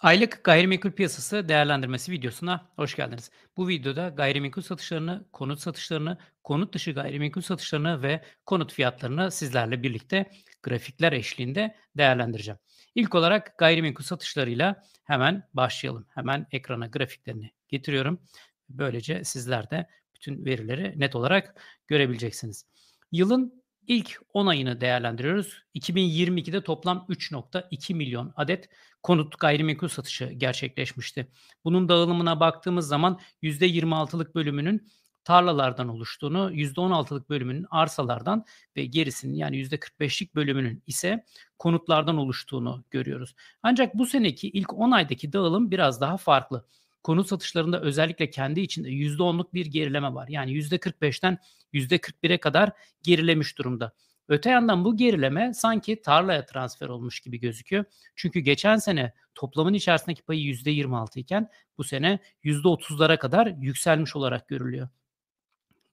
Aylık gayrimenkul piyasası değerlendirmesi videosuna hoş geldiniz. Bu videoda gayrimenkul satışlarını, konut satışlarını, konut dışı gayrimenkul satışlarını ve konut fiyatlarını sizlerle birlikte grafikler eşliğinde değerlendireceğim. İlk olarak gayrimenkul satışlarıyla hemen başlayalım. Hemen ekrana grafiklerini getiriyorum. Böylece sizler de bütün verileri net olarak görebileceksiniz. Yılın İlk 10 ayını değerlendiriyoruz. 2022'de toplam 3.2 milyon adet konut gayrimenkul satışı gerçekleşmişti. Bunun dağılımına baktığımız zaman %26'lık bölümünün tarlalardan oluştuğunu, %16'lık bölümünün arsalardan ve gerisinin yani %45'lik bölümünün ise konutlardan oluştuğunu görüyoruz. Ancak bu seneki ilk 10 aydaki dağılım biraz daha farklı konut satışlarında özellikle kendi içinde %10'luk bir gerileme var. Yani %45'ten %41'e kadar gerilemiş durumda. Öte yandan bu gerileme sanki tarlaya transfer olmuş gibi gözüküyor. Çünkü geçen sene toplamın içerisindeki payı %26 iken bu sene %30'lara kadar yükselmiş olarak görülüyor.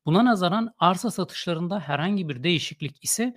Buna nazaran arsa satışlarında herhangi bir değişiklik ise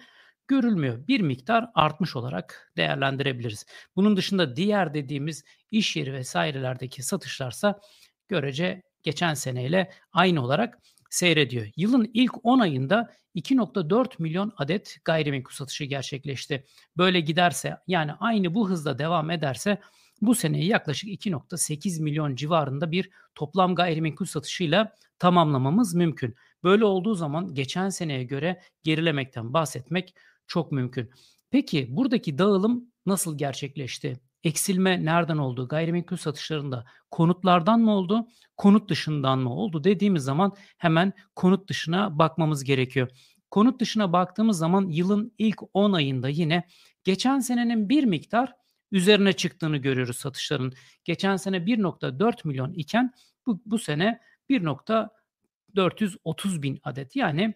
görülmüyor. Bir miktar artmış olarak değerlendirebiliriz. Bunun dışında diğer dediğimiz iş yeri vesairelerdeki satışlarsa görece geçen seneyle aynı olarak seyrediyor. Yılın ilk 10 ayında 2.4 milyon adet gayrimenkul satışı gerçekleşti. Böyle giderse yani aynı bu hızla devam ederse bu seneyi yaklaşık 2.8 milyon civarında bir toplam gayrimenkul satışıyla tamamlamamız mümkün. Böyle olduğu zaman geçen seneye göre gerilemekten bahsetmek çok mümkün. Peki buradaki dağılım nasıl gerçekleşti? Eksilme nereden oldu? Gayrimenkul satışlarında konutlardan mı oldu? Konut dışından mı oldu dediğimiz zaman hemen konut dışına bakmamız gerekiyor. Konut dışına baktığımız zaman yılın ilk 10 ayında yine geçen senenin bir miktar üzerine çıktığını görüyoruz satışların. Geçen sene 1.4 milyon iken bu, bu sene 1.430 bin adet yani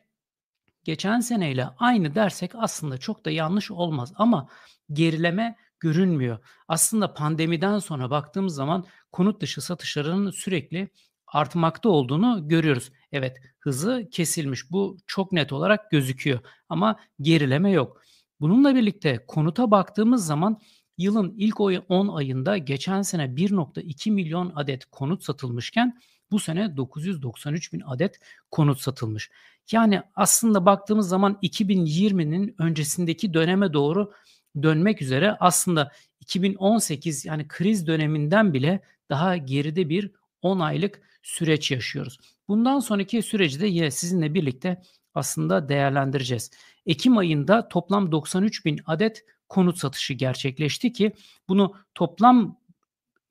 geçen seneyle aynı dersek aslında çok da yanlış olmaz ama gerileme görünmüyor. Aslında pandemiden sonra baktığımız zaman konut dışı satışlarının sürekli artmakta olduğunu görüyoruz. Evet hızı kesilmiş bu çok net olarak gözüküyor ama gerileme yok. Bununla birlikte konuta baktığımız zaman yılın ilk 10 ayında geçen sene 1.2 milyon adet konut satılmışken bu sene 993 bin adet konut satılmış. Yani aslında baktığımız zaman 2020'nin öncesindeki döneme doğru dönmek üzere aslında 2018 yani kriz döneminden bile daha geride bir 10 aylık süreç yaşıyoruz. Bundan sonraki süreci de yine sizinle birlikte aslında değerlendireceğiz. Ekim ayında toplam 93 bin adet konut satışı gerçekleşti ki bunu toplam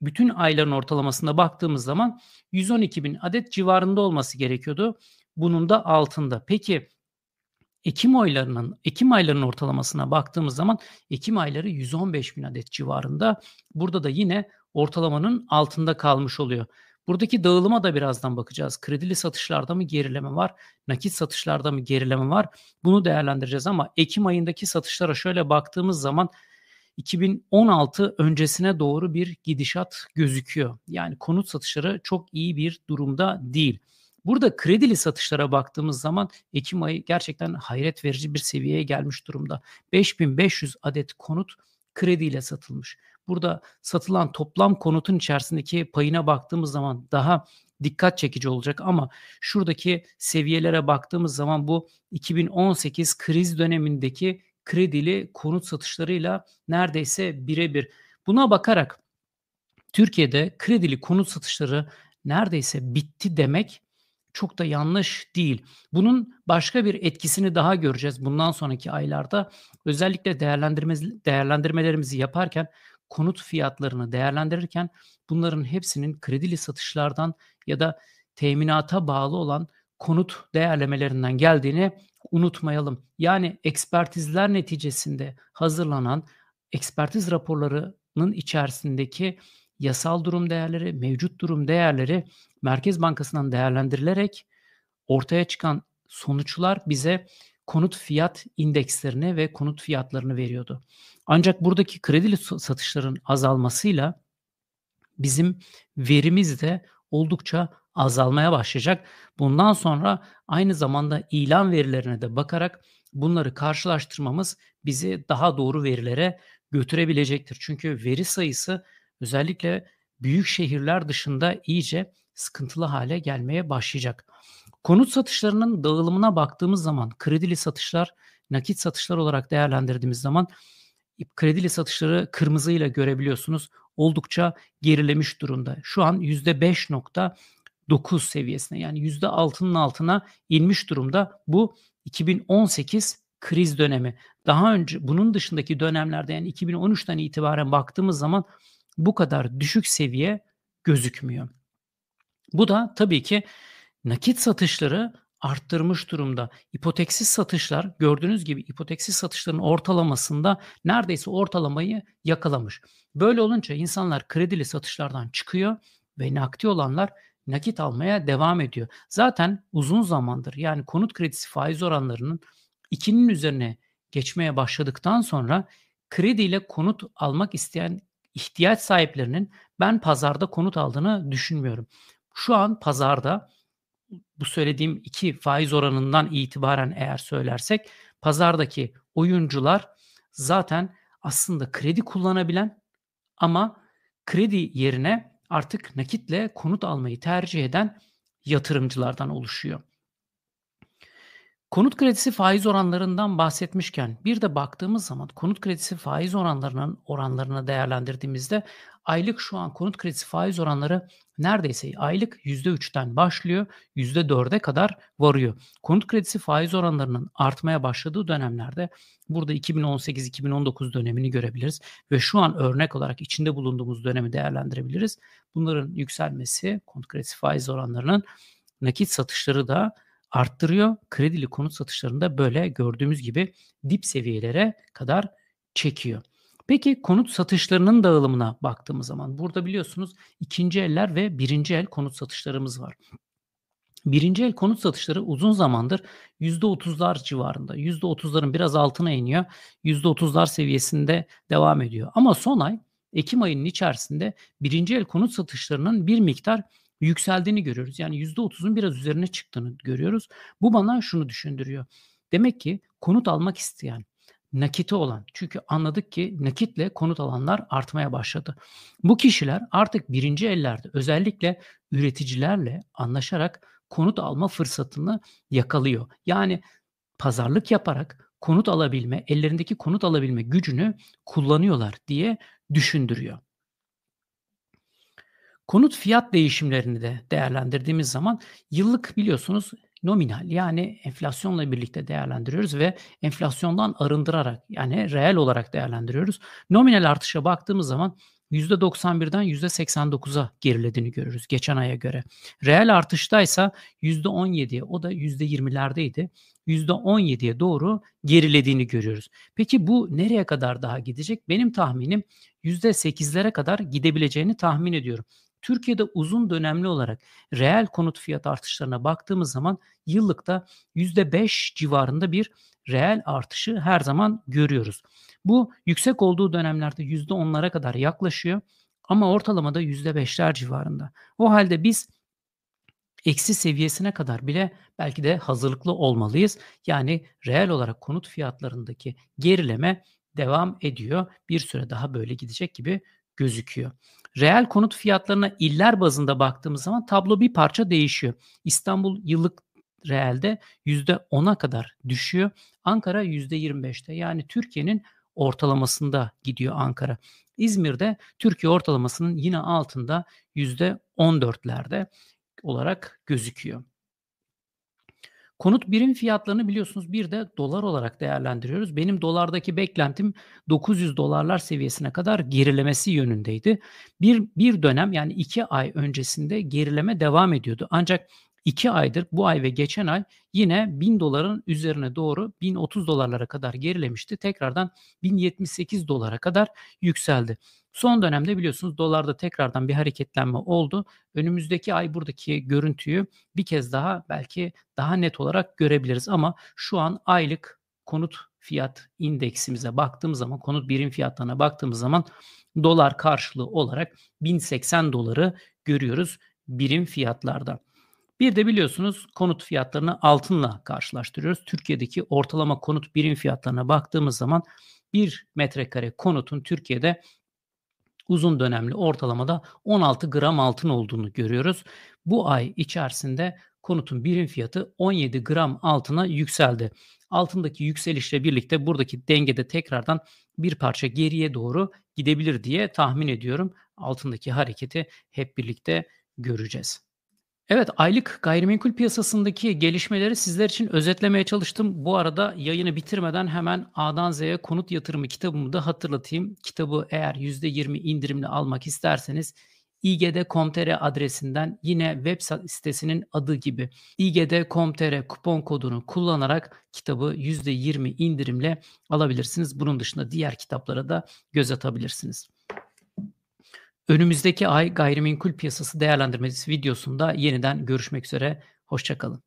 bütün ayların ortalamasında baktığımız zaman 112 bin adet civarında olması gerekiyordu. Bunun da altında. Peki Ekim aylarının Ekim aylarının ortalamasına baktığımız zaman Ekim ayları 115 bin adet civarında. Burada da yine ortalamanın altında kalmış oluyor. Buradaki dağılıma da birazdan bakacağız. Kredili satışlarda mı gerileme var? Nakit satışlarda mı gerileme var? Bunu değerlendireceğiz ama Ekim ayındaki satışlara şöyle baktığımız zaman 2016 öncesine doğru bir gidişat gözüküyor. Yani konut satışları çok iyi bir durumda değil. Burada kredili satışlara baktığımız zaman Ekim ayı gerçekten hayret verici bir seviyeye gelmiş durumda. 5500 adet konut krediyle satılmış. Burada satılan toplam konutun içerisindeki payına baktığımız zaman daha dikkat çekici olacak ama şuradaki seviyelere baktığımız zaman bu 2018 kriz dönemindeki kredili konut satışlarıyla neredeyse birebir. Buna bakarak Türkiye'de kredili konut satışları neredeyse bitti demek çok da yanlış değil. Bunun başka bir etkisini daha göreceğiz bundan sonraki aylarda. Özellikle değerlendirme, değerlendirmelerimizi yaparken konut fiyatlarını değerlendirirken bunların hepsinin kredili satışlardan ya da teminata bağlı olan konut değerlemelerinden geldiğini unutmayalım. Yani ekspertizler neticesinde hazırlanan ekspertiz raporlarının içerisindeki yasal durum değerleri, mevcut durum değerleri Merkez Bankası'ndan değerlendirilerek ortaya çıkan sonuçlar bize konut fiyat indekslerini ve konut fiyatlarını veriyordu. Ancak buradaki kredili satışların azalmasıyla bizim verimiz de oldukça azalmaya başlayacak. Bundan sonra aynı zamanda ilan verilerine de bakarak bunları karşılaştırmamız bizi daha doğru verilere götürebilecektir. Çünkü veri sayısı özellikle büyük şehirler dışında iyice sıkıntılı hale gelmeye başlayacak. Konut satışlarının dağılımına baktığımız zaman kredili satışlar, nakit satışlar olarak değerlendirdiğimiz zaman kredili satışları kırmızıyla görebiliyorsunuz. Oldukça gerilemiş durumda. Şu an %5.9 seviyesine yani %6'nın altına inmiş durumda. Bu 2018 kriz dönemi. Daha önce bunun dışındaki dönemlerde yani 2013'ten itibaren baktığımız zaman bu kadar düşük seviye gözükmüyor. Bu da tabii ki nakit satışları arttırmış durumda. İpoteksiz satışlar gördüğünüz gibi ipoteksiz satışların ortalamasında neredeyse ortalamayı yakalamış. Böyle olunca insanlar kredili satışlardan çıkıyor ve nakdi olanlar nakit almaya devam ediyor. Zaten uzun zamandır yani konut kredisi faiz oranlarının 2'nin üzerine geçmeye başladıktan sonra krediyle konut almak isteyen ihtiyaç sahiplerinin ben pazarda konut aldığını düşünmüyorum. Şu an pazarda bu söylediğim iki faiz oranından itibaren eğer söylersek pazardaki oyuncular zaten aslında kredi kullanabilen ama kredi yerine artık nakitle konut almayı tercih eden yatırımcılardan oluşuyor. Konut kredisi faiz oranlarından bahsetmişken bir de baktığımız zaman konut kredisi faiz oranlarının oranlarını değerlendirdiğimizde aylık şu an konut kredisi faiz oranları neredeyse aylık %3'ten başlıyor %4'e kadar varıyor. Konut kredisi faiz oranlarının artmaya başladığı dönemlerde burada 2018-2019 dönemini görebiliriz ve şu an örnek olarak içinde bulunduğumuz dönemi değerlendirebiliriz. Bunların yükselmesi konut kredisi faiz oranlarının nakit satışları da arttırıyor. Kredili konut satışlarında böyle gördüğümüz gibi dip seviyelere kadar çekiyor. Peki konut satışlarının dağılımına baktığımız zaman burada biliyorsunuz ikinci eller ve birinci el konut satışlarımız var. Birinci el konut satışları uzun zamandır %30'lar civarında. %30'ların biraz altına iniyor. %30'lar seviyesinde devam ediyor. Ama son ay Ekim ayının içerisinde birinci el konut satışlarının bir miktar yükseldiğini görüyoruz. Yani %30'un biraz üzerine çıktığını görüyoruz. Bu bana şunu düşündürüyor. Demek ki konut almak isteyen, nakiti olan çünkü anladık ki nakitle konut alanlar artmaya başladı. Bu kişiler artık birinci ellerde özellikle üreticilerle anlaşarak konut alma fırsatını yakalıyor. Yani pazarlık yaparak konut alabilme, ellerindeki konut alabilme gücünü kullanıyorlar diye düşündürüyor. Konut fiyat değişimlerini de değerlendirdiğimiz zaman yıllık biliyorsunuz nominal yani enflasyonla birlikte değerlendiriyoruz ve enflasyondan arındırarak yani reel olarak değerlendiriyoruz. Nominal artışa baktığımız zaman %91'den %89'a gerilediğini görürüz geçen aya göre. Reel artıştaysa %17'ye o da %20'lerdeydi. %17'ye doğru gerilediğini görüyoruz. Peki bu nereye kadar daha gidecek? Benim tahminim %8'lere kadar gidebileceğini tahmin ediyorum. Türkiye'de uzun dönemli olarak reel konut fiyat artışlarına baktığımız zaman yıllıkta %5 civarında bir reel artışı her zaman görüyoruz. Bu yüksek olduğu dönemlerde %10'lara kadar yaklaşıyor ama ortalamada %5'ler civarında. O halde biz eksi seviyesine kadar bile belki de hazırlıklı olmalıyız. Yani reel olarak konut fiyatlarındaki gerileme devam ediyor. Bir süre daha böyle gidecek gibi gözüküyor. Reel konut fiyatlarına iller bazında baktığımız zaman tablo bir parça değişiyor. İstanbul yıllık reelde %10'a kadar düşüyor. Ankara %25'te yani Türkiye'nin ortalamasında gidiyor Ankara. İzmir'de Türkiye ortalamasının yine altında %14'lerde olarak gözüküyor. Konut birim fiyatlarını biliyorsunuz bir de dolar olarak değerlendiriyoruz. Benim dolardaki beklentim 900 dolarlar seviyesine kadar gerilemesi yönündeydi. Bir, bir dönem yani iki ay öncesinde gerileme devam ediyordu. Ancak 2 aydır bu ay ve geçen ay yine 1000 doların üzerine doğru 1030 dolarlara kadar gerilemişti. Tekrardan 1078 dolara kadar yükseldi. Son dönemde biliyorsunuz dolarda tekrardan bir hareketlenme oldu. Önümüzdeki ay buradaki görüntüyü bir kez daha belki daha net olarak görebiliriz ama şu an aylık konut fiyat indeksimize baktığımız zaman konut birim fiyatlarına baktığımız zaman dolar karşılığı olarak 1080 doları görüyoruz birim fiyatlarda. Bir de biliyorsunuz konut fiyatlarını altınla karşılaştırıyoruz. Türkiye'deki ortalama konut birim fiyatlarına baktığımız zaman bir metrekare konutun Türkiye'de uzun dönemli ortalamada 16 gram altın olduğunu görüyoruz. Bu ay içerisinde konutun birim fiyatı 17 gram altına yükseldi. Altındaki yükselişle birlikte buradaki dengede tekrardan bir parça geriye doğru gidebilir diye tahmin ediyorum. Altındaki hareketi hep birlikte göreceğiz. Evet, aylık gayrimenkul piyasasındaki gelişmeleri sizler için özetlemeye çalıştım. Bu arada yayını bitirmeden hemen A'dan Z'ye konut yatırımı kitabımı da hatırlatayım. Kitabı eğer %20 indirimli almak isterseniz igd.com.tr adresinden yine web sitesinin adı gibi igd.com.tr kupon kodunu kullanarak kitabı %20 indirimle alabilirsiniz. Bunun dışında diğer kitaplara da göz atabilirsiniz. Önümüzdeki ay gayrimenkul piyasası değerlendirmesi videosunda yeniden görüşmek üzere. Hoşçakalın.